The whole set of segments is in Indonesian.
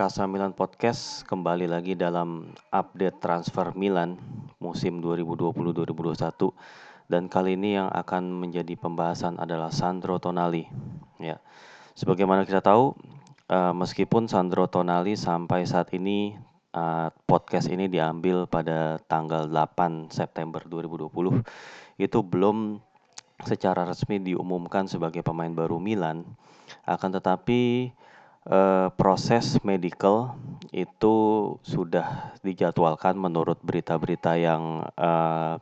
Casa Milan Podcast kembali lagi dalam update transfer Milan musim 2020-2021 dan kali ini yang akan menjadi pembahasan adalah Sandro Tonali. Ya, sebagaimana kita tahu, uh, meskipun Sandro Tonali sampai saat ini uh, podcast ini diambil pada tanggal 8 September 2020 itu belum secara resmi diumumkan sebagai pemain baru Milan. Akan tetapi eh, proses medical itu sudah dijadwalkan menurut berita-berita yang eh,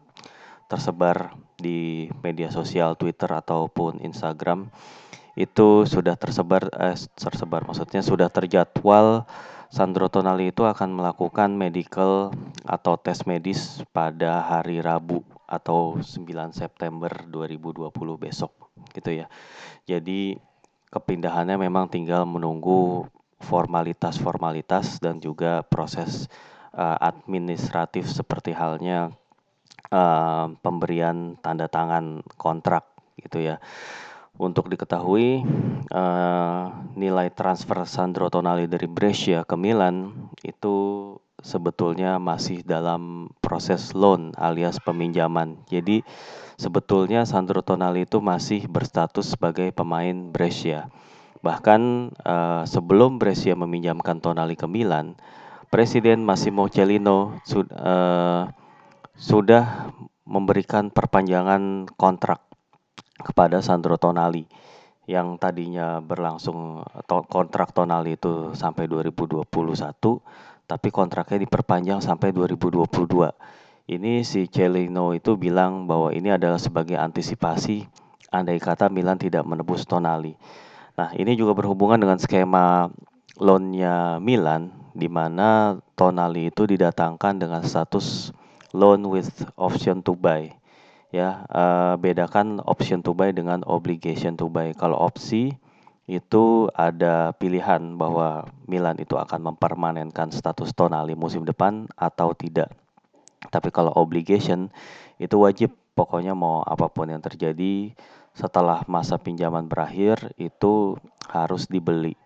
tersebar di media sosial Twitter ataupun Instagram itu sudah tersebar eh, tersebar maksudnya sudah terjadwal Sandro Tonali itu akan melakukan medical atau tes medis pada hari Rabu atau 9 September 2020 besok gitu ya. Jadi kepindahannya memang tinggal menunggu formalitas-formalitas dan juga proses uh, administratif seperti halnya uh, pemberian tanda tangan kontrak gitu ya. Untuk diketahui uh, nilai transfer Sandro Tonali dari Brescia ke Milan itu sebetulnya masih dalam proses loan alias peminjaman. Jadi sebetulnya Sandro Tonali itu masih berstatus sebagai pemain Brescia. Bahkan uh, sebelum Brescia meminjamkan Tonali ke Milan, Presiden Massimo Cellino sud uh, sudah memberikan perpanjangan kontrak kepada Sandro Tonali yang tadinya berlangsung kontrak Tonali itu sampai 2021 tapi kontraknya diperpanjang sampai 2022. Ini si Celino itu bilang bahwa ini adalah sebagai antisipasi andai kata Milan tidak menebus Tonali. Nah, ini juga berhubungan dengan skema loannya Milan di mana Tonali itu didatangkan dengan status loan with option to buy. Ya, uh, bedakan option to buy dengan obligation to buy. Kalau opsi itu ada pilihan bahwa Milan itu akan mempermanenkan status Tonali musim depan atau tidak. Tapi kalau obligation itu wajib pokoknya mau apa pun yang terjadi setelah masa pinjaman berakhir itu harus dibeli.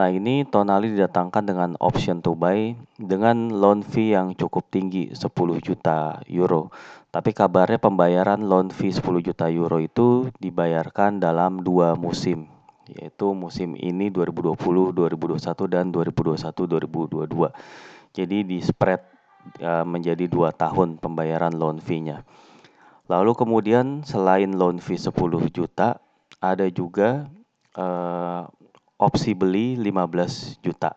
Nah ini Tonali didatangkan dengan option to buy dengan loan fee yang cukup tinggi 10 juta euro. Tapi kabarnya pembayaran loan fee 10 juta euro itu dibayarkan dalam dua musim yaitu musim ini 2020, 2021 dan 2021-2022. Jadi di spread uh, menjadi dua tahun pembayaran loan fee-nya. Lalu kemudian selain loan fee 10 juta, ada juga uh, opsi beli 15 juta.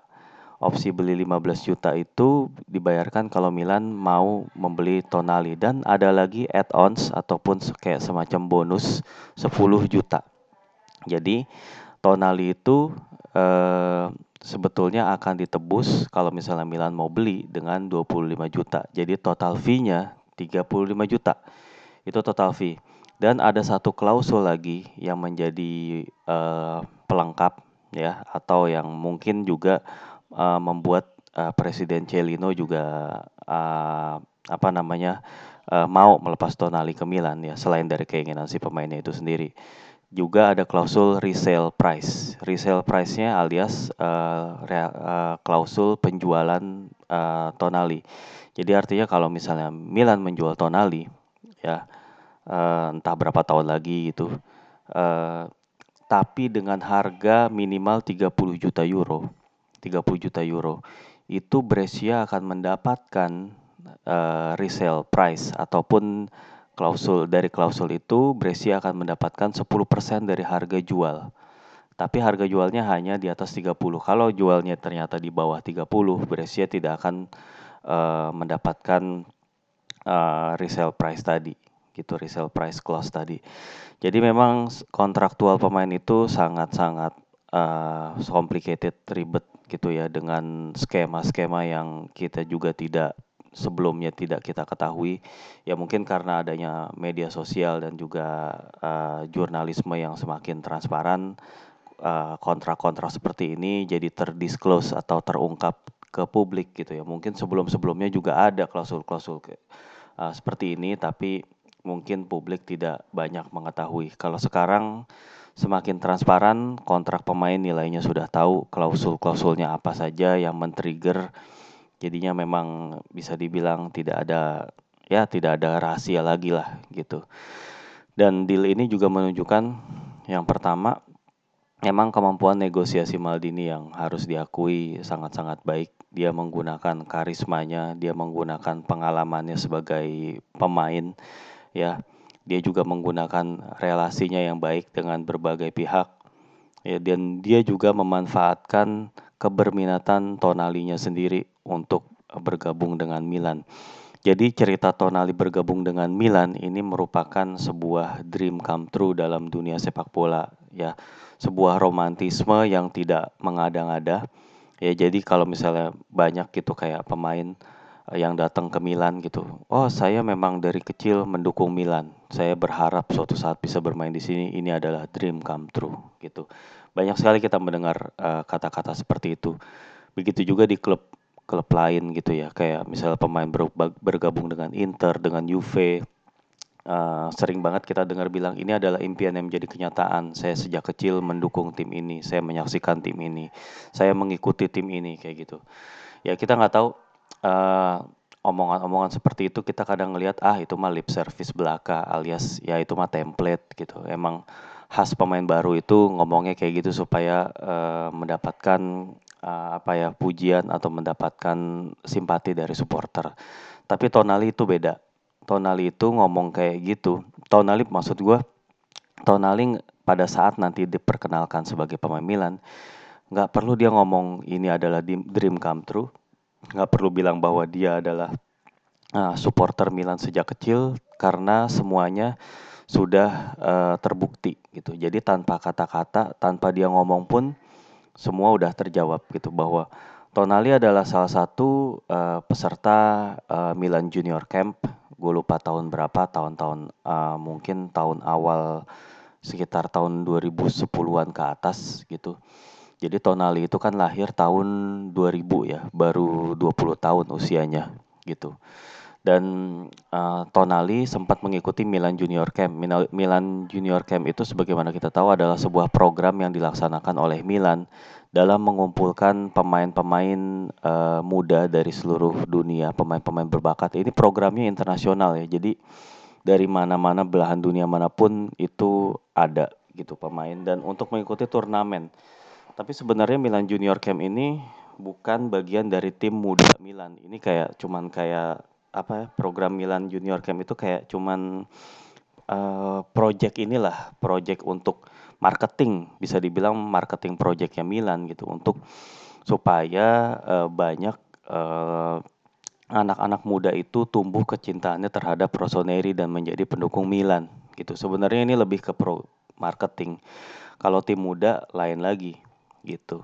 Opsi beli 15 juta itu dibayarkan kalau Milan mau membeli Tonali dan ada lagi add-ons ataupun kayak semacam bonus 10 juta. Jadi Tonali itu eh, sebetulnya akan ditebus kalau misalnya Milan mau beli dengan 25 juta. Jadi total fee-nya 35 juta. Itu total fee. Dan ada satu klausul lagi yang menjadi eh, pelengkap ya atau yang mungkin juga uh, membuat uh, Presiden Celino juga uh, apa namanya uh, mau melepas Tonali ke Milan ya selain dari keinginan si pemainnya itu sendiri juga ada klausul resale price. Resale price-nya alias uh, rea, uh, klausul penjualan uh, Tonali. Jadi artinya kalau misalnya Milan menjual Tonali, ya uh, entah berapa tahun lagi gitu, uh, tapi dengan harga minimal 30 juta euro, 30 juta euro, itu Brescia akan mendapatkan uh, resale price ataupun klausul dari klausul itu Brescia akan mendapatkan 10% dari harga jual. Tapi harga jualnya hanya di atas 30. Kalau jualnya ternyata di bawah 30, Brescia tidak akan uh, mendapatkan uh, resale price tadi gitu resale price clause tadi. Jadi memang kontraktual pemain itu sangat-sangat uh, complicated, ribet gitu ya dengan skema-skema yang kita juga tidak sebelumnya tidak kita ketahui ya mungkin karena adanya media sosial dan juga uh, jurnalisme yang semakin transparan uh, kontrak-kontrak seperti ini jadi terdisclose atau terungkap ke publik gitu ya. Mungkin sebelum-sebelumnya juga ada klausul-klausul uh, seperti ini tapi mungkin publik tidak banyak mengetahui. Kalau sekarang semakin transparan kontrak pemain nilainya sudah tahu klausul-klausulnya apa saja yang men-trigger jadinya memang bisa dibilang tidak ada ya tidak ada rahasia lagi lah gitu. Dan deal ini juga menunjukkan yang pertama memang kemampuan negosiasi Maldini yang harus diakui sangat-sangat baik. Dia menggunakan karismanya, dia menggunakan pengalamannya sebagai pemain ya dia juga menggunakan relasinya yang baik dengan berbagai pihak. Ya, dan dia juga memanfaatkan keberminatan Tonalinya sendiri untuk bergabung dengan Milan. Jadi cerita Tonali bergabung dengan Milan ini merupakan sebuah dream come true dalam dunia sepak bola ya. Sebuah romantisme yang tidak mengada-ngada. Ya jadi kalau misalnya banyak gitu kayak pemain yang datang ke Milan gitu. Oh, saya memang dari kecil mendukung Milan. Saya berharap suatu saat bisa bermain di sini. Ini adalah dream come true gitu. Banyak sekali kita mendengar kata kata-kata seperti itu. Begitu juga di klub klub lain gitu ya. Kayak misalnya pemain ber, bergabung dengan Inter, dengan Juve. Uh, sering banget kita dengar bilang ini adalah impian yang menjadi kenyataan. Saya sejak kecil mendukung tim ini, saya menyaksikan tim ini, saya mengikuti tim ini kayak gitu. Ya kita nggak tahu eh, omongan-omongan seperti itu kita kadang ngelihat, ah itu mah lip service belaka alias ya itu mah template gitu. Emang khas pemain baru itu ngomongnya kayak gitu supaya uh, mendapatkan uh, apa ya pujian atau mendapatkan simpati dari supporter. Tapi Tonali itu beda. Tonali itu ngomong kayak gitu. Tonali maksud gue, Tonali pada saat nanti diperkenalkan sebagai pemain Milan, nggak perlu dia ngomong ini adalah dream come true nggak perlu bilang bahwa dia adalah uh, supporter Milan sejak kecil karena semuanya sudah uh, terbukti gitu. Jadi tanpa kata-kata, tanpa dia ngomong pun semua udah terjawab gitu bahwa Tonali adalah salah satu uh, peserta uh, Milan Junior Camp. Gue lupa tahun berapa, tahun-tahun uh, mungkin tahun awal sekitar tahun 2010-an ke atas gitu jadi Tonali itu kan lahir tahun 2000 ya, baru 20 tahun usianya gitu. Dan uh, Tonali sempat mengikuti Milan Junior Camp. Milan Junior Camp itu sebagaimana kita tahu adalah sebuah program yang dilaksanakan oleh Milan dalam mengumpulkan pemain-pemain uh, muda dari seluruh dunia, pemain-pemain berbakat. Ini programnya internasional ya. Jadi dari mana-mana belahan dunia mana pun itu ada gitu pemain dan untuk mengikuti turnamen tapi sebenarnya Milan Junior Camp ini bukan bagian dari tim muda Milan. Ini kayak cuman kayak apa ya, program Milan Junior Camp itu kayak cuman uh, project inilah, project untuk marketing, bisa dibilang marketing projectnya Milan gitu untuk supaya uh, banyak uh, anak-anak muda itu tumbuh kecintaannya terhadap Rossoneri dan menjadi pendukung Milan gitu. Sebenarnya ini lebih ke pro marketing. Kalau tim muda lain lagi gitu.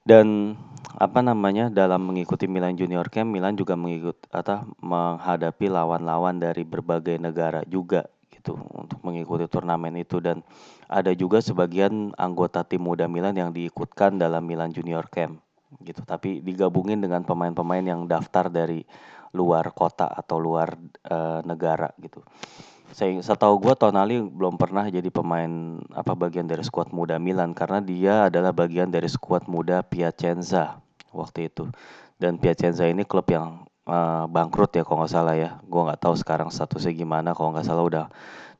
Dan apa namanya dalam mengikuti Milan Junior Camp, Milan juga mengikut atau menghadapi lawan-lawan dari berbagai negara juga gitu untuk mengikuti turnamen itu. Dan ada juga sebagian anggota tim muda Milan yang diikutkan dalam Milan Junior Camp gitu. Tapi digabungin dengan pemain-pemain yang daftar dari luar kota atau luar uh, negara gitu saya setahu gue Tonali belum pernah jadi pemain apa bagian dari skuad muda Milan karena dia adalah bagian dari skuad muda Piacenza waktu itu. Dan Piacenza ini klub yang uh, bangkrut ya kalau nggak salah ya. Gue nggak tahu sekarang statusnya gimana kalau nggak salah udah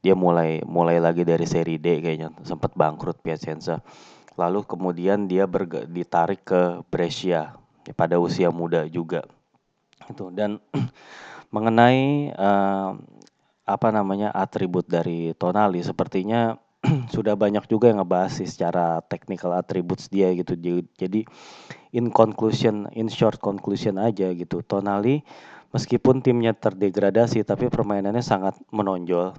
dia mulai mulai lagi dari seri D kayaknya. Sempat bangkrut Piacenza. Lalu kemudian dia berge, ditarik ke Brescia ya, pada usia muda juga. Itu dan mengenai uh, apa namanya atribut dari Tonali. Sepertinya sudah banyak juga yang ngebahas sih secara technical attributes dia gitu. Jadi in conclusion in short conclusion aja gitu. Tonali meskipun timnya terdegradasi tapi permainannya sangat menonjol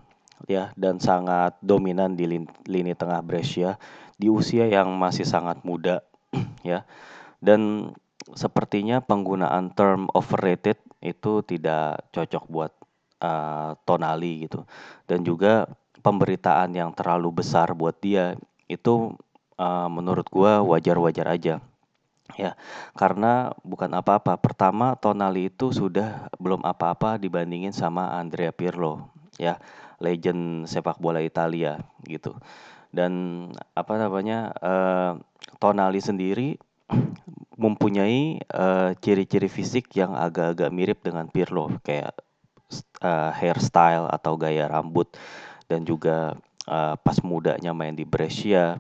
ya dan sangat dominan di lini, lini tengah Brescia di usia yang masih sangat muda ya. Dan sepertinya penggunaan term overrated itu tidak cocok buat uh, Tonali gitu. Dan juga pemberitaan yang terlalu besar buat dia itu uh, menurut gua wajar-wajar aja. Ya karena bukan apa-apa. Pertama Tonali itu sudah belum apa-apa dibandingin sama Andrea Pirlo ya. Legend sepak bola Italia gitu. Dan apa namanya, uh, Tonali sendiri mempunyai, uh, ciri-ciri fisik yang agak-agak mirip dengan Pirlo, kayak, uh, hairstyle atau gaya rambut dan juga, uh, pas mudanya main di Brescia,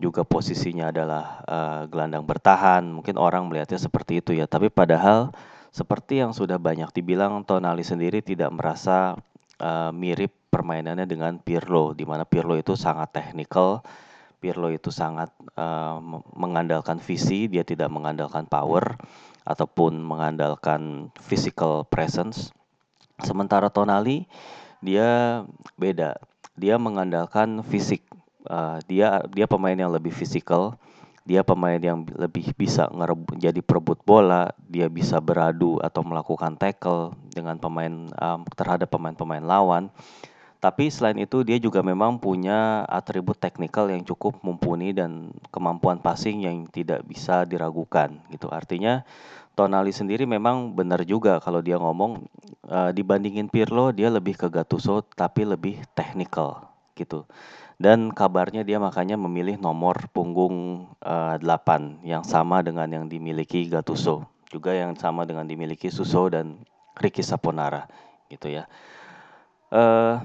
juga posisinya adalah, uh, gelandang bertahan. Mungkin orang melihatnya seperti itu ya, tapi padahal seperti yang sudah banyak dibilang, Tonali sendiri tidak merasa, uh, mirip permainannya dengan Pirlo, di mana Pirlo itu sangat teknikal, Pirlo itu sangat uh, mengandalkan visi, dia tidak mengandalkan power ataupun mengandalkan physical presence. Sementara Tonali dia beda, dia mengandalkan fisik. Uh, dia dia pemain yang lebih fisikal, dia pemain yang lebih bisa ngerebut jadi perebut bola, dia bisa beradu atau melakukan tackle dengan pemain um, terhadap pemain-pemain lawan. Tapi selain itu dia juga memang punya atribut teknikal yang cukup mumpuni dan kemampuan passing yang tidak bisa diragukan gitu. Artinya Tonali sendiri memang benar juga kalau dia ngomong uh, dibandingin Pirlo dia lebih ke Gattuso tapi lebih teknikal gitu. Dan kabarnya dia makanya memilih nomor punggung uh, eh, 8 yang sama dengan yang dimiliki Gattuso, juga yang sama dengan dimiliki Suso dan Ricky Saponara gitu ya. Uh,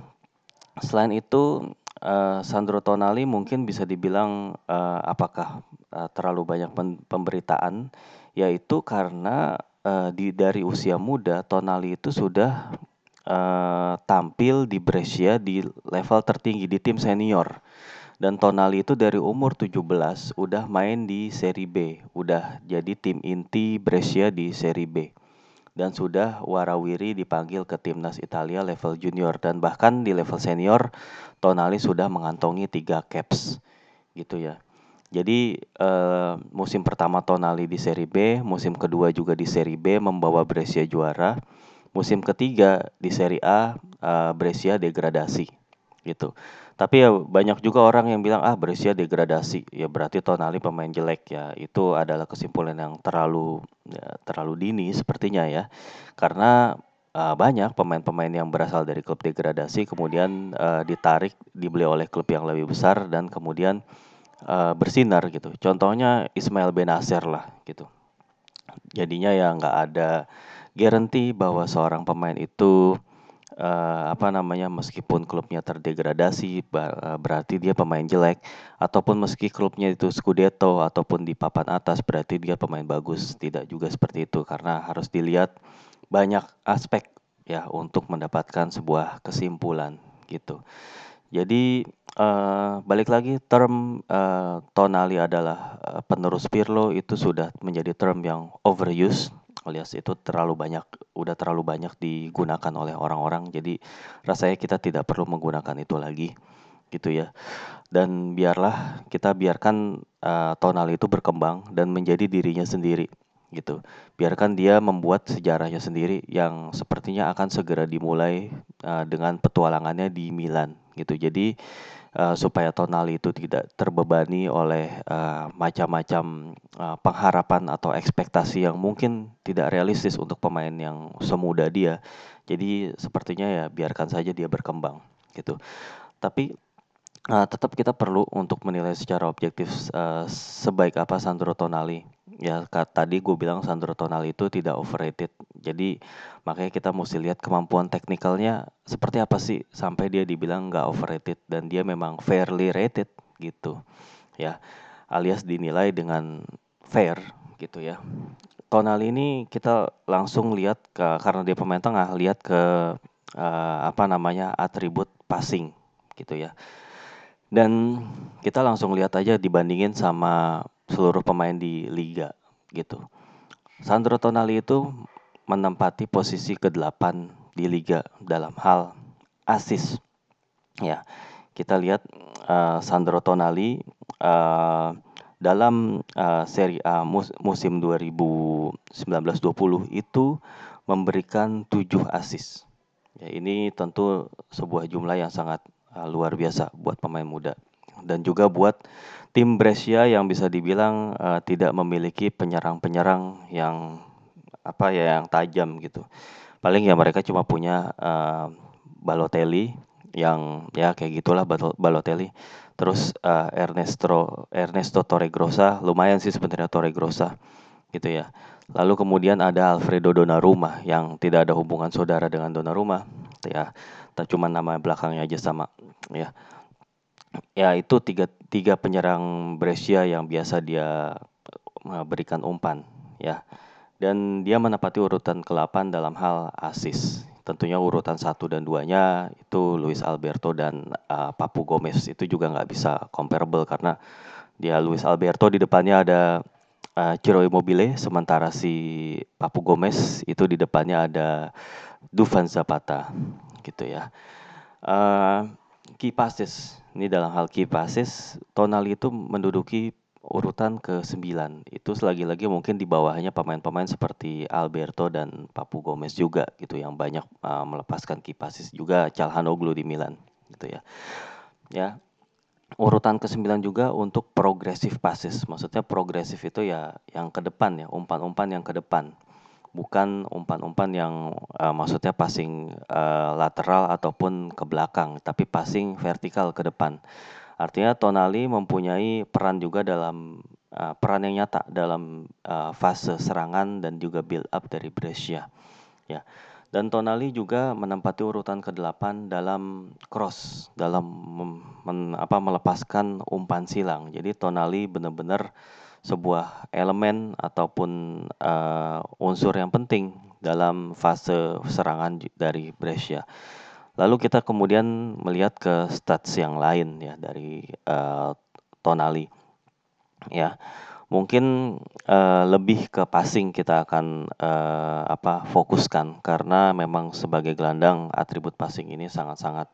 Selain itu, uh, Sandro Tonali mungkin bisa dibilang, uh, apakah, uh, terlalu banyak pemberitaan, yaitu karena, uh, di dari usia muda Tonali itu sudah, uh, tampil di Brescia di level tertinggi, di tim senior. Dan Tonali itu dari umur 17 udah main di Serie B, udah jadi tim inti Brescia di Serie B dan sudah warawiri dipanggil ke timnas Italia level junior dan bahkan di level senior Tonali sudah mengantongi tiga caps gitu ya. Jadi uh, musim pertama Tonali di Serie B, musim kedua juga di Serie B membawa Brescia juara. Musim ketiga di Serie A uh, Brescia degradasi gitu. Tapi ya banyak juga orang yang bilang ah Brescia degradasi, ya berarti Tonali pemain jelek ya. Itu adalah kesimpulan yang terlalu ya, terlalu dini sepertinya ya. Karena uh, banyak pemain-pemain yang berasal dari klub degradasi kemudian uh, ditarik dibeli oleh klub yang lebih besar dan kemudian uh, bersinar gitu. Contohnya Ismail Benacer lah gitu. Jadinya ya nggak ada garansi bahwa seorang pemain itu uh, apa namanya, meskipun klubnya terdegradasi uh, berarti dia pemain jelek, ataupun meski klubnya itu Scudetto ataupun di papan atas berarti dia pemain bagus, tidak juga seperti itu karena harus dilihat banyak aspek ya untuk mendapatkan sebuah kesimpulan gitu. Jadi, uh, balik lagi term, uh, Tonali adalah, uh, penerus Pirlo itu sudah menjadi term yang overuse alias itu terlalu banyak udah terlalu banyak digunakan oleh orang-orang. Jadi rasanya kita tidak perlu menggunakan itu lagi gitu ya. Dan biarlah kita biarkan uh, tonal itu berkembang dan menjadi dirinya sendiri gitu biarkan dia membuat sejarahnya sendiri yang sepertinya akan segera dimulai uh, dengan petualangannya di Milan gitu jadi uh, supaya Tonali itu tidak terbebani oleh uh, macam-macam uh, pengharapan atau ekspektasi yang mungkin tidak realistis untuk pemain yang semuda dia. Jadi sepertinya ya biarkan saja dia berkembang gitu. Tapi uh, tetap kita perlu untuk menilai secara objektif uh, sebaik apa Sandro Tonali. Ya tadi gue bilang Sandro Tonali itu tidak overrated. Jadi makanya kita mesti lihat kemampuan teknikalnya seperti apa sih sampai dia dibilang nggak overrated dan dia memang fairly rated gitu. Ya alias dinilai dengan fair gitu ya. Tonali ini kita langsung lihat ke karena dia pemain tengah lihat ke uh, apa namanya atribut passing gitu ya dan kita langsung lihat aja dibandingin sama seluruh pemain di liga gitu. Sandro Tonali itu menempati posisi ke-8 di liga dalam hal assist. Ya, kita lihat uh, Sandro Tonali uh, dalam uh, Serie A mus musim 2019-20 itu memberikan 7 assist. Ya, ini tentu sebuah jumlah yang sangat uh, luar biasa buat pemain muda dan juga buat tim Brescia yang bisa dibilang uh, tidak memiliki penyerang-penyerang yang apa ya yang tajam gitu. Paling ya mereka cuma punya uh, Balotelli yang ya kayak gitulah Balotelli. Terus uh, Ernesto Ernesto Torregrossa lumayan sih sebenarnya Torregrossa gitu ya. Lalu kemudian ada Alfredo Donnarumma yang tidak ada hubungan saudara dengan Donnarumma ya. Tak cuma nama belakangnya aja sama ya. Ya itu tiga, tiga penyerang Brescia yang biasa dia uh, berikan umpan ya. Dan dia menepati urutan ke-8 dalam hal assist tentunya urutan satu dan duanya itu Luis Alberto dan uh, Papu Gomez itu juga nggak bisa comparable karena dia Luis Alberto di depannya ada uh, Ciro Immobile sementara si Papu Gomez itu di depannya ada Dufan Zapata gitu ya. Uh, key passes ini dalam hal key passes Tonali itu menduduki urutan ke-9. Itu selagi-lagi mungkin di bawahnya pemain-pemain seperti Alberto dan Papu Gomez juga gitu yang banyak uh, melepaskan kipasis juga Calhanoglu di Milan gitu ya. Ya. Urutan ke-9 juga untuk progressive passes. Maksudnya progresif itu ya yang ke depan ya, umpan-umpan yang ke depan. Bukan umpan-umpan yang uh, maksudnya passing uh, lateral ataupun ke belakang, tapi passing vertikal ke depan. Artinya Tonali mempunyai peran juga dalam uh, peran yang nyata dalam uh, fase serangan dan juga build up dari Brescia. Ya. Dan Tonali juga menempati urutan ke-8 dalam cross, dalam men, apa, melepaskan umpan silang. Jadi Tonali benar-benar sebuah elemen ataupun uh, unsur yang penting dalam fase serangan dari Brescia. Lalu kita kemudian melihat ke stats yang lain ya dari uh, Tonali. Ya. Mungkin uh, lebih ke passing kita akan uh, apa fokuskan karena memang sebagai gelandang atribut passing ini sangat-sangat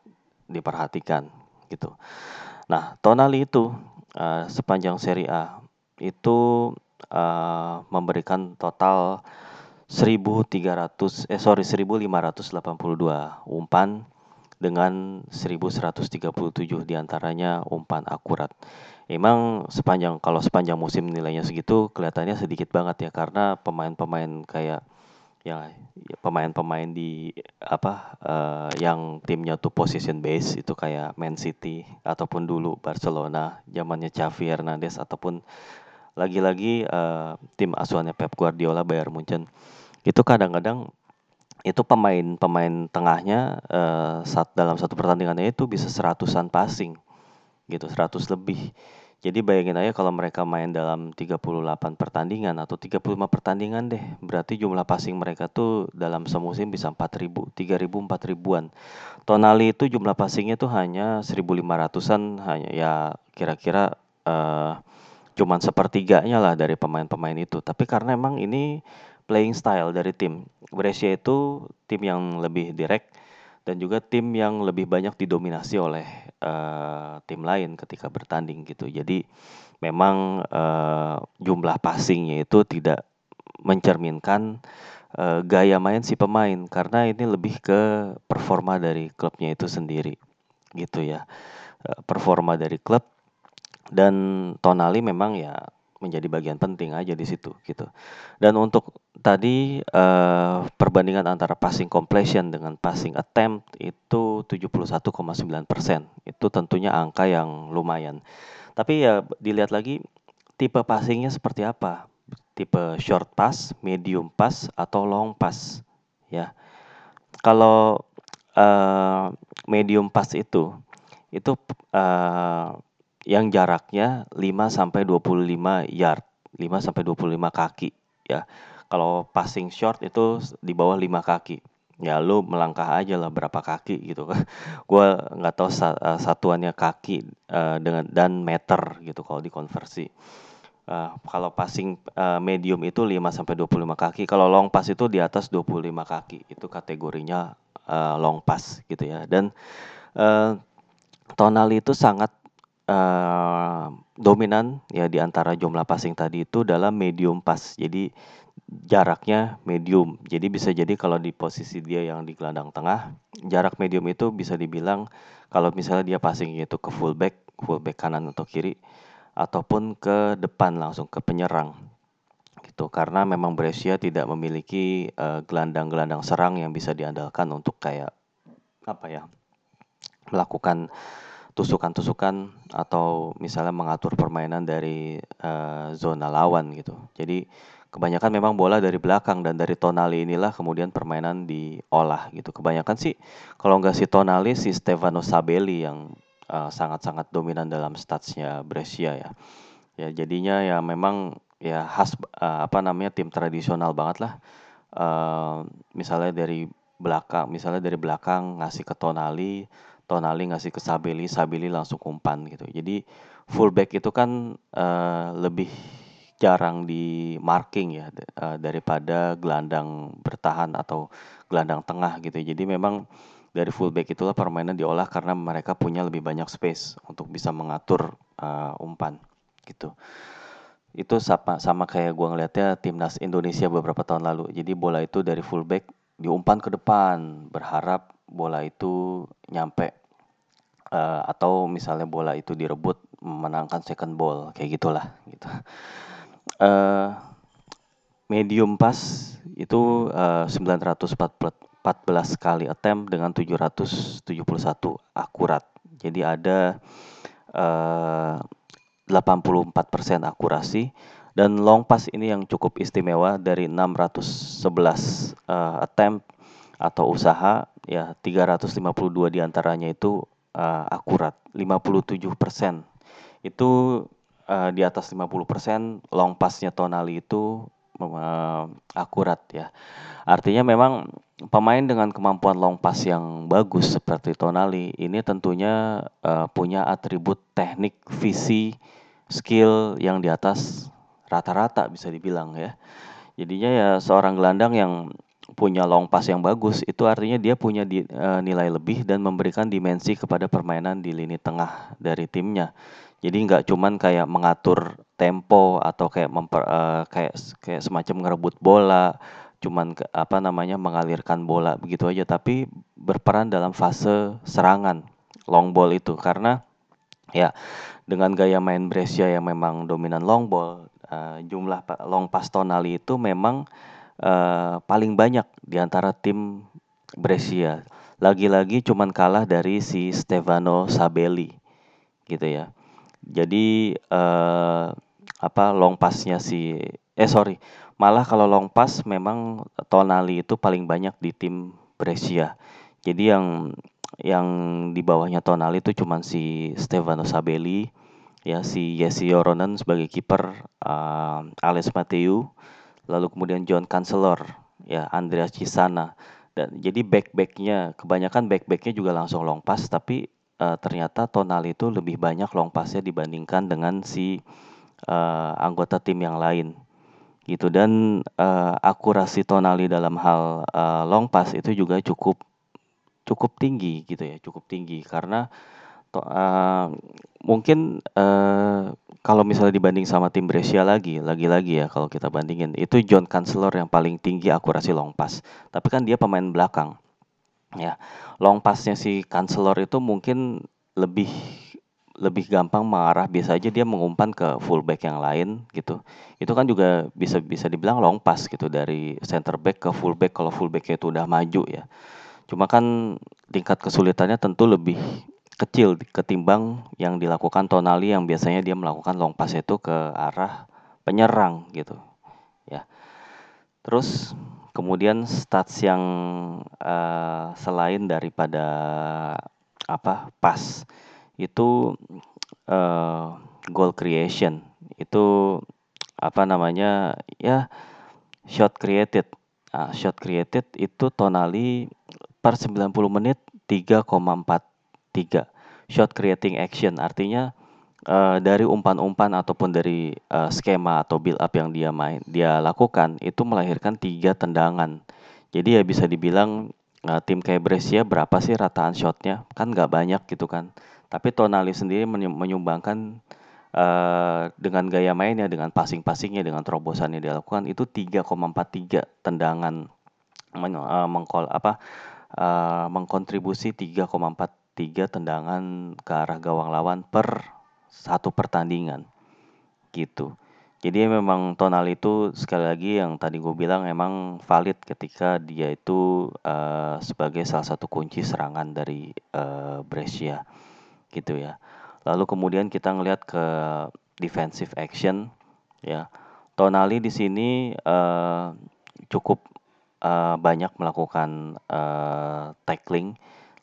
diperhatikan gitu. Nah, Tonali itu uh, sepanjang Serie A itu uh, memberikan total 1300 eh sorry 1582 umpan dengan 1137 di antaranya umpan akurat. Emang sepanjang kalau sepanjang musim nilainya segitu kelihatannya sedikit banget ya karena pemain-pemain kayak ya, ya pemain-pemain di apa uh, yang timnya tuh position base itu kayak Man City ataupun dulu Barcelona zamannya Xavi Hernandez ataupun lagi-lagi uh, tim asuhannya Pep Guardiola Bayern Munchen itu kadang-kadang itu pemain-pemain tengahnya uh, saat dalam satu pertandingannya itu bisa seratusan passing gitu, seratus lebih. Jadi bayangin aja kalau mereka main dalam 38 pertandingan atau 35 pertandingan deh, berarti jumlah passing mereka tuh dalam semusim bisa 4000, 3000, 4000-an. Tonali itu jumlah passingnya tuh hanya 1500-an, hanya ya kira-kira uh, cuman sepertiganya lah dari pemain-pemain itu. Tapi karena emang ini playing style dari tim. Brescia itu tim yang lebih direct dan juga tim yang lebih banyak didominasi oleh uh, tim lain ketika bertanding gitu. Jadi memang uh, jumlah passingnya itu tidak mencerminkan uh, gaya main si pemain karena ini lebih ke performa dari klubnya itu sendiri gitu ya. Uh, performa dari klub dan Tonali memang ya menjadi bagian penting aja di situ gitu. Dan untuk tadi uh, perbandingan antara passing completion dengan passing attempt itu 71,9 persen. Itu tentunya angka yang lumayan. Tapi ya dilihat lagi tipe passingnya seperti apa. Tipe short pass, medium pass, atau long pass. Ya, kalau uh, medium pass itu itu uh, yang jaraknya 5 sampai 25 yard, 5 sampai 25 kaki ya. Kalau passing short itu di bawah 5 kaki. Ya lu melangkah aja lah berapa kaki gitu kan. Gua nggak tahu eh, satuannya kaki uh, dengan dan meter gitu kalau dikonversi. Uh, kalau passing uh, medium itu 5 sampai 25 kaki, kalau long pass itu di atas 25 kaki. Itu kategorinya uh, long pass gitu ya. Dan uh, tonal itu sangat uh, dominan ya di antara jumlah passing tadi itu dalam medium pass. Jadi jaraknya medium. Jadi bisa jadi kalau di posisi dia yang di gelandang tengah, jarak medium itu bisa dibilang kalau misalnya dia passing itu ke fullback, fullback kanan atau kiri ataupun ke depan langsung ke penyerang. Gitu. Karena memang Brescia tidak memiliki gelandang-gelandang uh, serang yang bisa diandalkan untuk kayak apa ya? melakukan tusukan-tusukan atau misalnya mengatur permainan dari uh, zona lawan gitu. Jadi kebanyakan memang bola dari belakang dan dari Tonali inilah kemudian permainan diolah gitu. Kebanyakan sih kalau nggak si Tonali si Stefano Sabelli yang eh, sangat-sangat dominan dalam statsnya Brescia ya. Ya jadinya ya memang ya khas uh, apa namanya tim tradisional banget lah. Uh, misalnya dari belakang, misalnya dari belakang ngasih ke Tonali, Tonali ngasih ke Sabelli, Sabelli langsung umpan gitu. Jadi fullback itu kan uh, lebih jarang di marking ya uh, daripada gelandang bertahan atau gelandang tengah gitu. Jadi memang dari fullback itulah permainan diolah karena mereka punya lebih banyak space untuk bisa mengatur uh, umpan gitu. Itu sama, sama kayak gua ngelihatnya timnas Indonesia beberapa tahun lalu. Jadi bola itu dari fullback diumpan ke depan, berharap bola itu nyampe uh, atau misalnya bola itu direbut menangkan second ball kayak gitulah gitu. Uh, medium pass itu uh, 914 kali attempt dengan 771 akurat. Jadi ada uh, 84% akurasi dan long pass ini yang cukup istimewa dari 611 uh, attempt atau usaha ya 352 di antaranya itu uh, akurat. 57% itu uh, di atas 50% long passnya Tonali itu uh, akurat ya. Artinya memang pemain dengan kemampuan long pass yang bagus seperti Tonali ini tentunya uh, punya atribut teknik visi skill yang di atas rata-rata bisa dibilang ya. Jadinya ya seorang gelandang yang punya long pass yang bagus itu artinya dia punya di, uh, nilai lebih dan memberikan dimensi kepada permainan di lini tengah dari timnya. Jadi nggak cuman kayak mengatur tempo atau kayak memper, uh, kayak kayak semacam ngerebut bola, cuman ke, apa namanya mengalirkan bola begitu aja, tapi berperan dalam fase serangan long ball itu karena ya dengan gaya main Brescia yang memang dominan long ball, uh, jumlah long pass Tonali itu memang uh, paling banyak di antara tim Brescia. Lagi-lagi cuman kalah dari si Stefano Sabelli gitu ya. Jadi uh, apa long passnya si eh sorry malah kalau long pass memang Tonali itu paling banyak di tim Brescia. Jadi yang yang di bawahnya Tonali itu cuman si Stefano Sabelli, ya si Jesse Yoronen sebagai kiper, uh, Alex Mateu, lalu kemudian John Chancellor, ya Andreas Cisana. Dan jadi back-backnya, kebanyakan back-backnya juga langsung long pass, tapi uh, ternyata Tonali itu lebih banyak long passnya dibandingkan dengan si uh, anggota tim yang lain. Gitu. Dan uh, akurasi Tonali dalam hal uh, long pass itu juga cukup cukup tinggi gitu ya cukup tinggi. Karena uh, mungkin uh, kalau misalnya dibanding sama tim Brescia lagi, lagi-lagi ya kalau kita bandingin, itu John Chancellor yang paling tinggi akurasi long pass. Tapi kan dia pemain belakang. Ya, long passnya si Chancellor itu mungkin lebih lebih gampang mengarah biasa aja dia mengumpan ke fullback yang lain gitu. Itu kan juga bisa bisa dibilang long pass gitu dari center back ke fullback kalau fullbacknya itu udah maju ya. Cuma kan tingkat kesulitannya tentu lebih kecil ketimbang yang dilakukan Tonali yang biasanya dia melakukan long pass itu ke arah penyerang gitu ya. Terus kemudian stats yang uh, selain daripada apa pas itu uh, goal creation itu apa namanya ya shot created. Nah, shot created itu Tonali per 90 menit 3,4 tiga. Shot creating action artinya uh, dari umpan-umpan ataupun dari uh, skema atau build up yang dia main dia lakukan itu melahirkan tiga tendangan. Jadi ya bisa dibilang uh, tim kayak Brescia berapa sih rataan shotnya? Kan nggak banyak gitu kan. Tapi Tonali sendiri menyumbangkan uh, dengan gaya mainnya dengan passing-passingnya dengan terobosan yang dia lakukan itu 3,43 tendangan men, uh, mengkol apa uh, mengkontribusi 3,4 tiga tendangan ke arah gawang lawan per satu pertandingan gitu. Jadi memang Tonali itu sekali lagi yang tadi gue bilang emang valid ketika dia itu uh, sebagai salah satu kunci serangan dari uh, Brescia gitu ya. Lalu kemudian kita ngelihat ke defensive action ya. Tonali di sini uh, cukup uh, banyak melakukan uh, tackling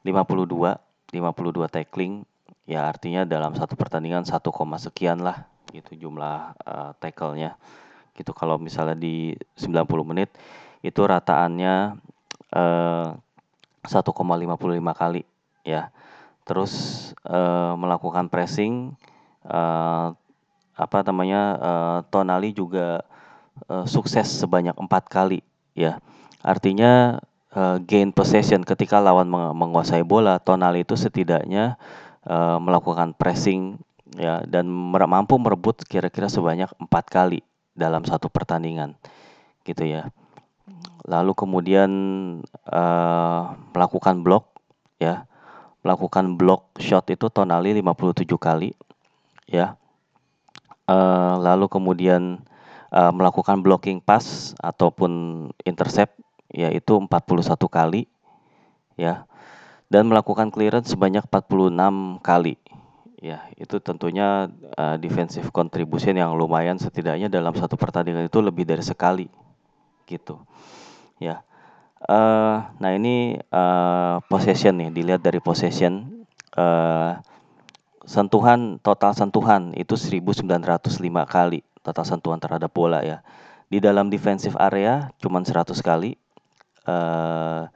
52 52 tackling ya artinya dalam satu pertandingan 1, sekian lah gitu jumlah uh, tackle-nya. Gitu kalau misalnya di 90 menit itu rataannya uh, 1,55 kali ya. Terus uh, melakukan pressing uh, apa namanya uh, Tonali juga uh, sukses sebanyak empat kali ya. Artinya uh, gain possession ketika lawan menguasai bola, Tonali itu setidaknya uh, melakukan pressing ya dan mampu merebut kira-kira sebanyak empat kali dalam satu pertandingan gitu ya. Lalu kemudian uh, melakukan blok ya. Melakukan blok shot itu Tonali 57 kali ya. Uh, lalu kemudian uh, melakukan blocking pass ataupun intercept yaitu 41 kali ya dan melakukan clearance sebanyak 46 kali Ya, itu tentunya uh, defensive contribution yang lumayan setidaknya dalam satu pertandingan itu lebih dari sekali, gitu. Ya, uh, nah ini uh, possession nih, dilihat dari possession, uh, sentuhan total sentuhan itu 1905 kali total sentuhan terhadap bola ya. Di dalam defensive area cuma 100 kali, uh,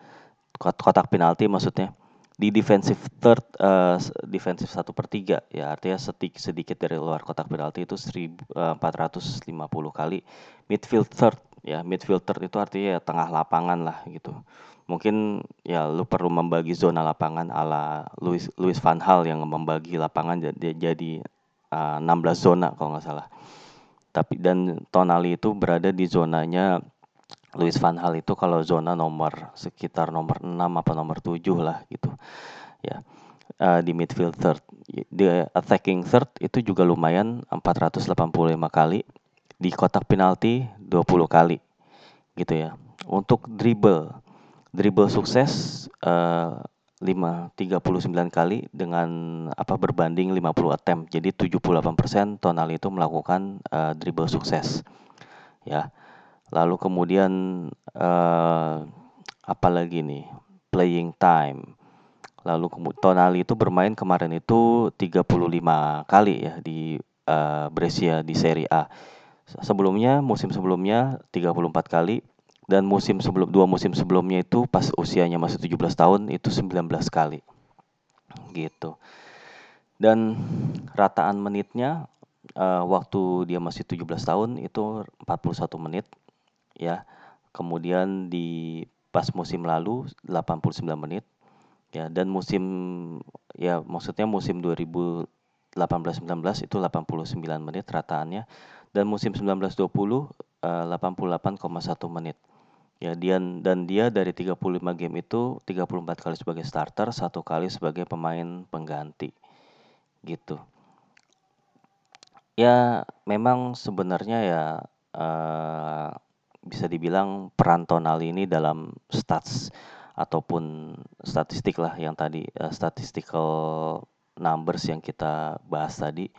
kotak penalti maksudnya di defensive third uh, defensive satu per tiga. Ya artinya sedikit sedikit dari luar kotak penalti itu 1450 eh, kali midfield third. Ya midfield third itu artinya ya tengah lapangan lah gitu. Mungkin ya lu perlu membagi zona lapangan ala Louis Louis van Hal yang membagi lapangan jadi jadi uh, 16 zona kalau nggak salah. Tapi dan Tonali itu berada di zonanya Louis van Hal itu kalau zona nomor sekitar nomor 6 apa nomor 7 lah gitu. Ya. Uh, di midfield third. Di attacking third itu juga lumayan 485 kali. Di kotak penalti 20 kali. Gitu ya. Untuk dribble dribble sukses uh, 5 39 kali dengan apa berbanding 50 attempt. Jadi 78% Tonali itu melakukan uh, dribble sukses. Ya Lalu kemudian uh, apa lagi nih? Playing time. Lalu Tonali itu bermain kemarin itu 35 kali ya di uh, Brescia di Serie A. Sebelumnya musim sebelumnya 34 kali dan musim sebelum dua musim sebelumnya itu pas usianya masih 17 tahun itu 19 kali. Gitu. Dan rataan menitnya uh, waktu dia masih 17 tahun itu 41 menit ya. Kemudian di pas musim lalu 89 menit ya dan musim ya maksudnya musim 2018-19 itu 89 menit rataannya dan musim 1920 uh, 88,1 menit. Ya dia dan dia dari 35 game itu 34 kali sebagai starter, satu kali sebagai pemain pengganti. Gitu. Ya memang sebenarnya ya uh, bisa dibilang peran tonal ini dalam stats ataupun statistik lah yang tadi uh, statistical numbers yang kita bahas tadi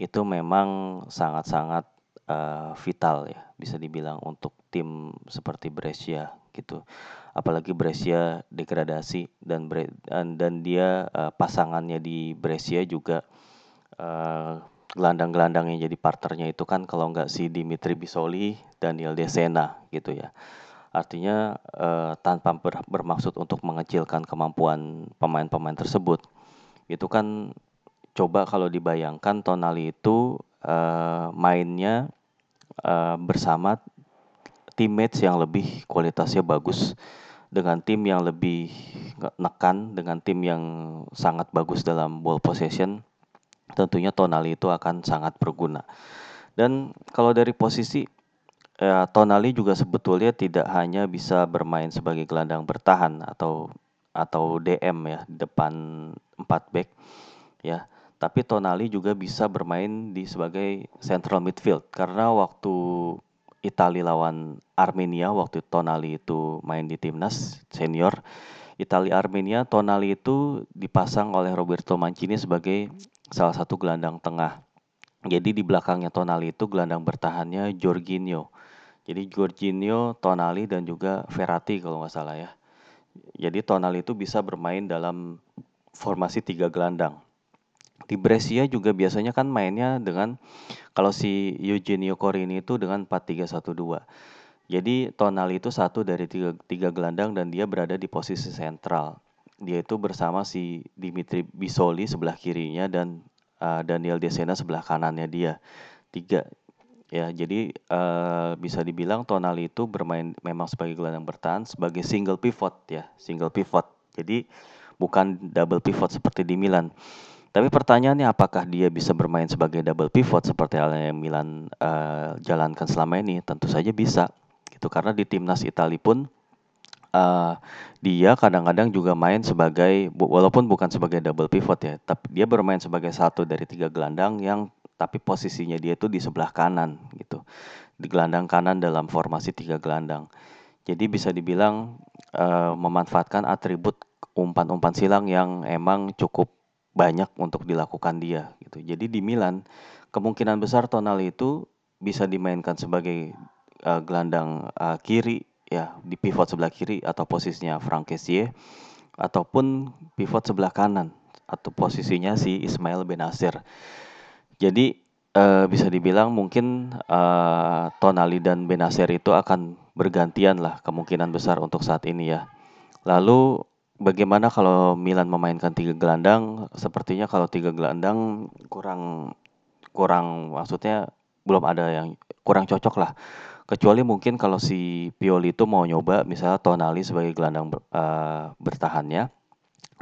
itu memang sangat-sangat uh, vital ya bisa dibilang untuk tim seperti Brescia gitu. Apalagi Brescia degradasi dan dan, dan dia uh, pasangannya di Brescia juga uh, gelandang-gelandang yang jadi partnernya itu kan kalau nggak si Dimitri Bisoli, Daniel Desena gitu ya. Artinya eh, tanpa ber, bermaksud untuk mengecilkan kemampuan pemain-pemain tersebut. Itu kan coba kalau dibayangkan Tonali itu eh, mainnya eh, bersama teammates yang lebih kualitasnya bagus dengan tim yang lebih nekan dengan tim yang sangat bagus dalam ball possession tentunya Tonali itu akan sangat berguna. Dan kalau dari posisi ya, Tonali juga sebetulnya tidak hanya bisa bermain sebagai gelandang bertahan atau atau DM ya di depan 4 back ya, tapi Tonali juga bisa bermain di sebagai central midfield karena waktu Italia lawan Armenia waktu Tonali itu main di timnas senior Italia Armenia Tonali itu dipasang oleh Roberto Mancini sebagai salah satu gelandang tengah jadi di belakangnya Tonali itu gelandang bertahannya Jorginho jadi Jorginho Tonali dan juga Verratti kalau nggak salah ya jadi Tonali itu bisa bermain dalam formasi tiga gelandang di Brescia juga biasanya kan mainnya dengan kalau si Eugenio Corini itu dengan 4-3-1-2. Jadi Tonali itu satu dari tiga, tiga gelandang dan dia berada di posisi sentral. Dia itu bersama si Dimitri Bisoli sebelah kirinya dan uh, Daniel Desena sebelah kanannya dia. Tiga ya jadi uh, bisa dibilang Tonali itu bermain memang sebagai gelandang bertahan sebagai single pivot ya single pivot jadi bukan double pivot seperti di Milan tapi pertanyaannya apakah dia bisa bermain sebagai double pivot seperti halnya yang Milan uh, jalankan selama ini? Tentu saja bisa. Gitu karena di timnas Italia pun uh, dia kadang-kadang juga main sebagai walaupun bukan sebagai double pivot ya, tapi dia bermain sebagai satu dari tiga gelandang yang tapi posisinya dia itu di sebelah kanan gitu. Di gelandang kanan dalam formasi tiga gelandang. Jadi bisa dibilang uh, memanfaatkan atribut umpan-umpan silang yang emang cukup banyak untuk dilakukan dia gitu. Jadi di Milan kemungkinan besar Tonali itu bisa dimainkan sebagai uh, gelandang uh, kiri ya di pivot sebelah kiri atau posisinya Frank Kessie ataupun pivot sebelah kanan atau posisinya si Ismail Benasir. Jadi uh, bisa dibilang mungkin uh, Tonali dan Benasir itu akan bergantian lah kemungkinan besar untuk saat ini ya. Lalu Bagaimana kalau Milan memainkan tiga gelandang? Sepertinya kalau tiga gelandang kurang kurang maksudnya belum ada yang kurang cocok lah. Kecuali mungkin kalau si Pioli itu mau nyoba misalnya Tonali sebagai gelandang uh, bertahannya,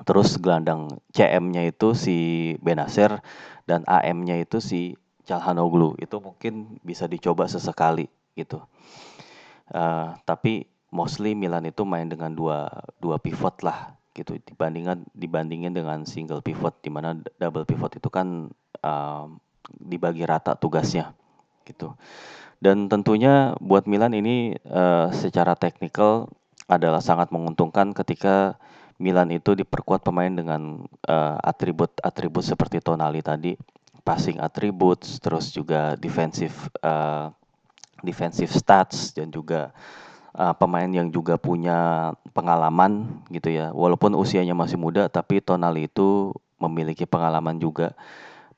terus gelandang CM-nya itu si Benacer dan AM-nya itu si Calhanoglu. Itu mungkin bisa dicoba sesekali gitu. Uh, tapi mostly Milan itu main dengan dua dua pivot lah gitu dibandingkan dibandingin dengan single pivot di mana double pivot itu kan uh, dibagi rata tugasnya gitu dan tentunya buat Milan ini uh, secara teknikal adalah sangat menguntungkan ketika Milan itu diperkuat pemain dengan atribut-atribut uh, seperti Tonali tadi passing attributes terus juga defensive uh, defensive stats dan juga uh, pemain yang juga punya pengalaman gitu ya. Walaupun usianya masih muda, tapi Tonali itu memiliki pengalaman juga,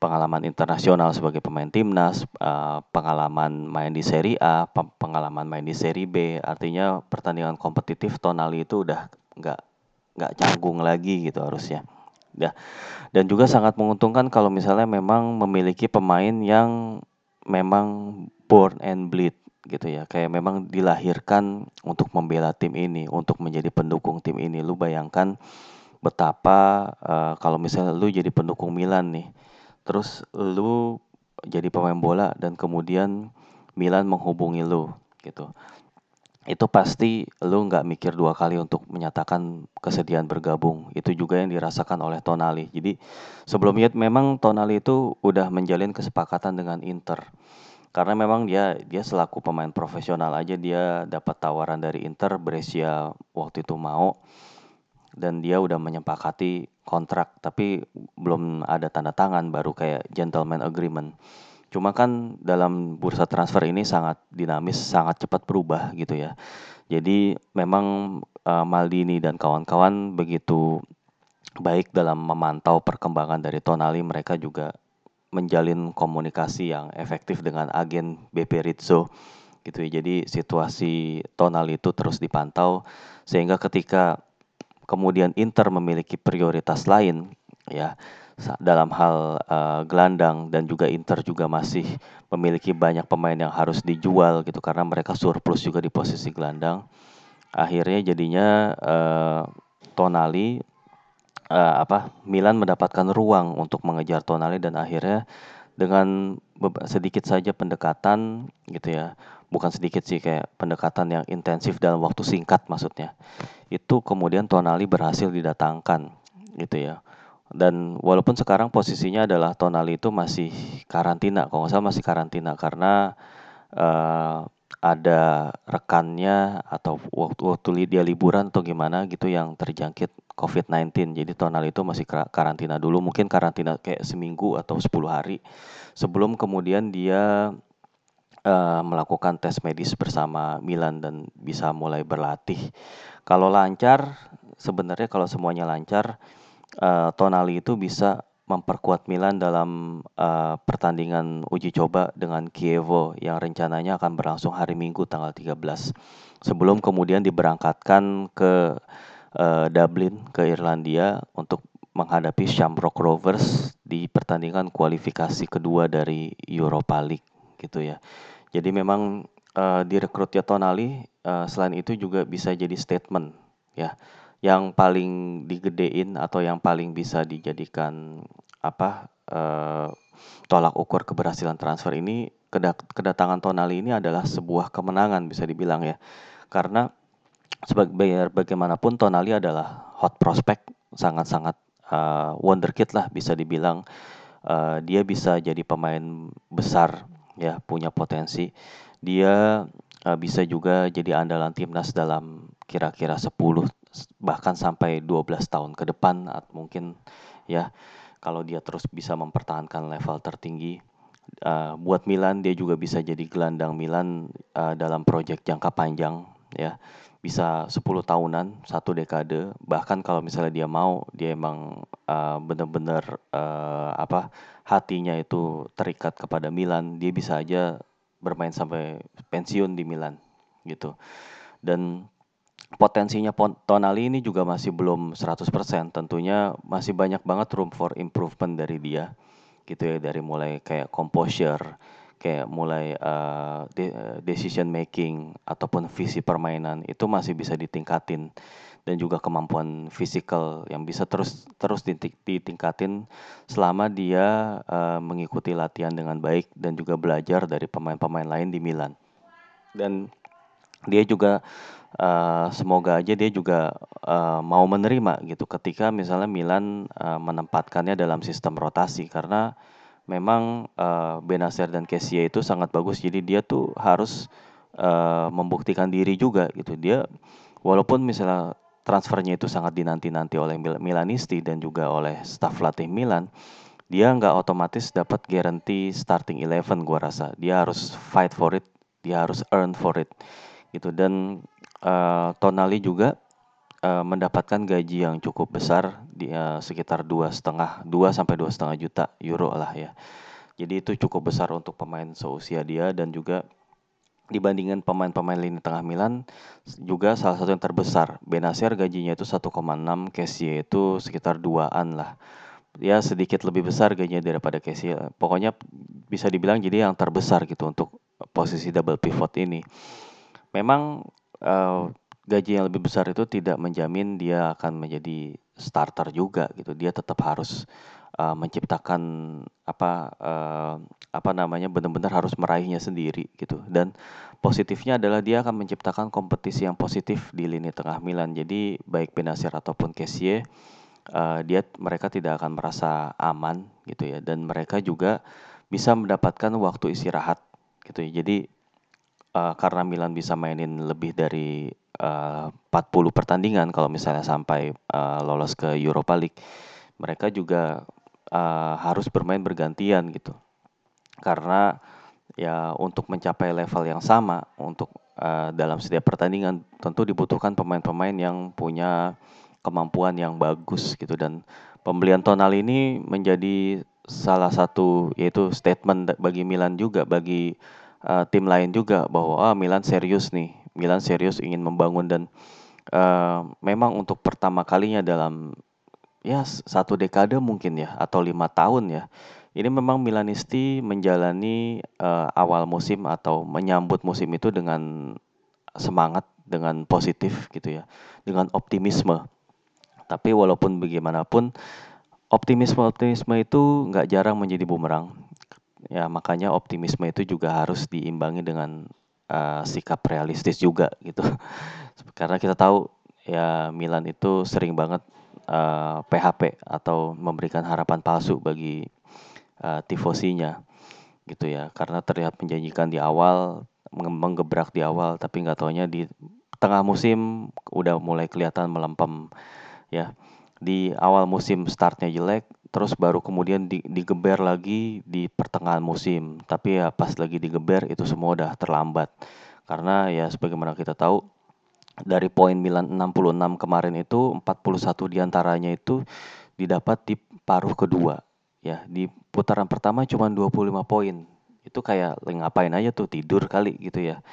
pengalaman internasional sebagai pemain timnas, uh, pengalaman main di Serie A, pengalaman main di Serie B. Artinya pertandingan kompetitif Tonali itu udah nggak nggak canggung lagi gitu harusnya. Ya. Dan juga sangat menguntungkan kalau misalnya memang memiliki pemain yang memang born and bleed gitu ya kayak memang dilahirkan untuk membela tim ini untuk menjadi pendukung tim ini lu bayangkan betapa uh, kalau misalnya lu jadi pendukung Milan nih terus lu jadi pemain bola dan kemudian Milan menghubungi lu gitu. Itu pasti lu nggak mikir dua kali untuk menyatakan kesedihan bergabung. Itu juga yang dirasakan oleh Tonali. Jadi sebelumnya memang Tonali itu udah menjalin kesepakatan dengan Inter. Karena memang dia dia selaku pemain profesional aja dia dapat tawaran dari Inter Brescia waktu itu mau dan dia udah menyepakati kontrak tapi belum ada tanda tangan baru kayak gentleman agreement. Cuma kan dalam bursa transfer ini sangat dinamis, sangat cepat berubah gitu ya. Jadi memang uh, Maldini dan kawan-kawan begitu baik dalam memantau perkembangan dari Tonali, mereka juga menjalin komunikasi yang efektif dengan agen BP Rizzo gitu ya. Jadi situasi tonal itu terus dipantau sehingga ketika kemudian Inter memiliki prioritas lain ya dalam hal uh, gelandang dan juga Inter juga masih memiliki banyak pemain yang harus dijual gitu karena mereka surplus juga di posisi gelandang. Akhirnya jadinya uh, Tonali uh, apa Milan mendapatkan ruang untuk mengejar Tonali dan akhirnya dengan sedikit saja pendekatan gitu ya bukan sedikit sih kayak pendekatan yang intensif dalam waktu singkat maksudnya. Itu kemudian Tonali berhasil didatangkan gitu ya. Dan walaupun sekarang posisinya adalah Tonali itu masih karantina, kalau nggak salah masih karantina karena uh, ada rekannya atau waktu waktu dia liburan atau gimana gitu yang terjangkit COVID-19. Jadi Tonali itu masih karantina dulu, mungkin karantina kayak seminggu atau 10 hari sebelum kemudian dia uh, melakukan tes medis bersama Milan dan bisa mulai berlatih. Kalau lancar, sebenarnya kalau semuanya lancar, uh, Tonali itu bisa memperkuat Milan dalam uh, pertandingan uji coba dengan Chievo yang rencananya akan berlangsung hari Minggu tanggal 13 sebelum kemudian diberangkatkan ke uh, Dublin ke Irlandia untuk menghadapi Shamrock Rovers di pertandingan kualifikasi kedua dari Europa League gitu ya. Jadi memang uh, direkrutnya Tonali uh, selain itu juga bisa jadi statement ya. Yang paling digedein atau yang paling bisa dijadikan apa uh, tolak ukur keberhasilan transfer ini kedatangan Tonali ini adalah sebuah kemenangan bisa dibilang ya. Karena sebagai bagaimanapun Tonali adalah hot prospect sangat-sangat uh, wonderkid lah bisa dibilang. Uh, dia bisa jadi pemain besar ya punya potensi. Dia uh, bisa juga jadi andalan timnas dalam kira-kira 10 bahkan sampai 12 tahun ke depan mungkin ya. Kalau dia terus bisa mempertahankan level tertinggi uh, buat Milan dia juga bisa jadi gelandang Milan uh, dalam proyek jangka panjang ya bisa 10 tahunan satu dekade. Bahkan kalau misalnya dia mau dia emang uh, benar-benar uh, apa hatinya itu terikat kepada Milan dia bisa aja bermain sampai pensiun di Milan gitu. Dan potensinya Tonali ini juga masih belum 100% tentunya masih banyak banget room for improvement dari dia gitu ya dari mulai kayak composure kayak mulai uh, de decision making ataupun visi permainan itu masih bisa ditingkatin. Dan juga kemampuan fisikal yang bisa terus terus ditingkatin selama dia uh, mengikuti latihan dengan baik dan juga belajar dari pemain-pemain lain di Milan. Dan dia juga uh, semoga aja dia juga uh, mau menerima gitu ketika misalnya Milan uh, menempatkannya dalam sistem rotasi. Karena memang uh, Benacer dan Kessie itu sangat bagus. Jadi dia tuh harus uh, membuktikan diri juga gitu. Dia walaupun misalnya transfernya itu sangat dinanti-nanti oleh Mil Milanisti dan juga oleh staf latih Milan dia nggak otomatis dapat guarantee starting eleven gua rasa. Dia harus fight for it dia harus earn for it gitu. Dan uh, Tonali juga uh, mendapatkan gaji yang cukup besar di uh, sekitar dua setengah dua sampai dua setengah juta euro lah ya jadi itu cukup besar untuk pemain seusia dia dan juga dibandingkan pemain-pemain lini tengah Milan juga salah satu yang terbesar. Benacer gajinya itu 1,6, Kessie itu sekitar 2-an lah. Ya sedikit lebih besar gajinya daripada Kessie. Pokoknya bisa dibilang jadi yang terbesar gitu untuk posisi double pivot ini memang uh, gaji yang lebih besar itu tidak menjamin dia akan menjadi starter juga gitu. Dia tetap harus uh, menciptakan apa uh, apa namanya benar-benar harus meraihnya sendiri gitu. Dan positifnya adalah dia akan menciptakan kompetisi yang positif di lini tengah Milan. Jadi baik Benacer ataupun Kessie uh, dia mereka tidak akan merasa aman gitu ya dan mereka juga bisa mendapatkan waktu istirahat gitu ya. Jadi uh, karena Milan bisa mainin lebih dari uh, 40 pertandingan kalau misalnya sampai uh, lolos ke Europa League, mereka juga uh, harus bermain bergantian gitu. Karena ya untuk mencapai level yang sama untuk uh, dalam setiap pertandingan tentu dibutuhkan pemain-pemain yang punya kemampuan yang bagus gitu. Dan pembelian Tonal ini menjadi salah satu yaitu statement bagi Milan juga bagi uh, tim lain juga bahwa ah Milan serius nih, Milan serius ingin membangun dan uh, memang untuk pertama kalinya dalam ya satu dekade mungkin ya atau lima tahun ya. Ini memang Milanisti menjalani uh, awal musim atau menyambut musim itu dengan semangat, dengan positif gitu ya, dengan optimisme. Tapi walaupun bagaimanapun optimisme-optimisme itu nggak jarang menjadi bumerang ya makanya optimisme itu juga harus diimbangi dengan uh, sikap realistis juga gitu. Karena kita tahu ya Milan itu sering banget uh, PHP atau memberikan harapan palsu bagi uh, tifosinya gitu ya. Karena terlihat menjanjikan di awal menggebrak di awal tapi nggak taunya di tengah musim udah mulai kelihatan melempem ya. Di awal musim startnya jelek terus baru kemudian di, digeber lagi di pertengahan musim. Tapi ya pas lagi digeber itu semua udah terlambat. Karena ya sebagaimana kita tahu dari poin Milan 66 kemarin itu 41 di antaranya itu didapat di paruh kedua. Ya, di putaran pertama cuma 25 poin. Itu kayak ngapain aja tuh tidur kali gitu ya.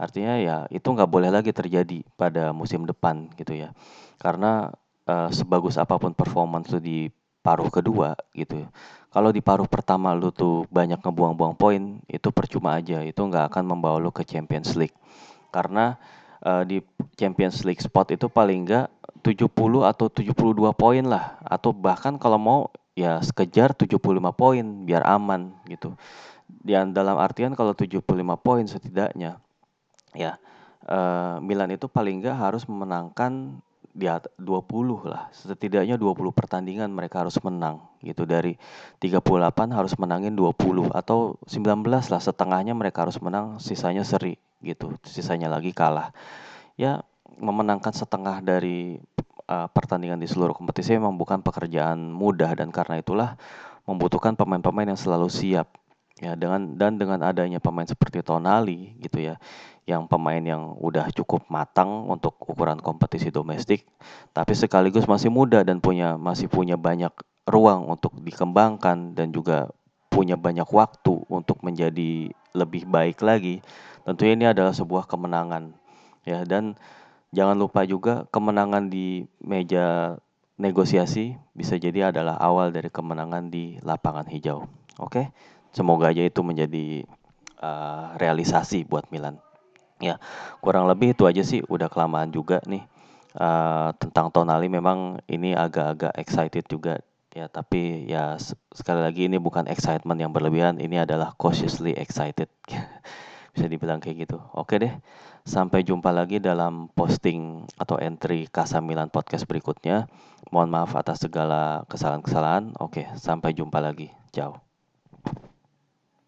Artinya ya itu nggak boleh lagi terjadi pada musim depan gitu ya. Karena uh, sebagus apa pun performance lu di paruh kedua gitu. Kalau di paruh pertama lu tuh banyak ngebuang-buang poin, itu percuma aja. Itu nggak akan membawa lu ke Champions League. Karena uh, di Champions League spot itu paling nggak 70 atau 72 poin lah. Atau bahkan kalau mau ya sekejar 75 poin biar aman gitu. Dan dalam artian kalau 75 poin setidaknya ya uh, Milan itu paling nggak harus memenangkan di 20 lah. Setidaknya 20 pertandingan mereka harus menang gitu. Dari 38 harus menangin 20 atau 19 lah setengahnya mereka harus menang, sisanya seri gitu. Sisanya lagi kalah. Ya memenangkan setengah dari uh, pertandingan di seluruh kompetisi memang bukan pekerjaan mudah dan karena itulah membutuhkan pemain-pemain yang selalu siap ya dengan dan dengan adanya pemain seperti Tonali gitu ya yang pemain yang udah cukup matang untuk ukuran kompetisi domestik tapi sekaligus masih muda dan punya masih punya banyak ruang untuk dikembangkan dan juga punya banyak waktu untuk menjadi lebih baik lagi tentunya ini adalah sebuah kemenangan. Ya dan jangan lupa juga kemenangan di meja negosiasi bisa jadi adalah awal dari kemenangan di lapangan hijau. Oke semoga aja itu menjadi uh, realisasi buat Milan. Ya, kurang lebih itu aja sih, udah kelamaan juga nih uh, tentang Tonali. Memang ini agak-agak excited juga ya, tapi ya sekali lagi ini bukan excitement yang berlebihan, ini adalah cautiously excited. Bisa dibilang kayak gitu. Oke deh, sampai jumpa lagi dalam posting atau entry Kasa Milan podcast berikutnya. Mohon maaf atas segala kesalahan-kesalahan. Oke, sampai jumpa lagi. Ciao.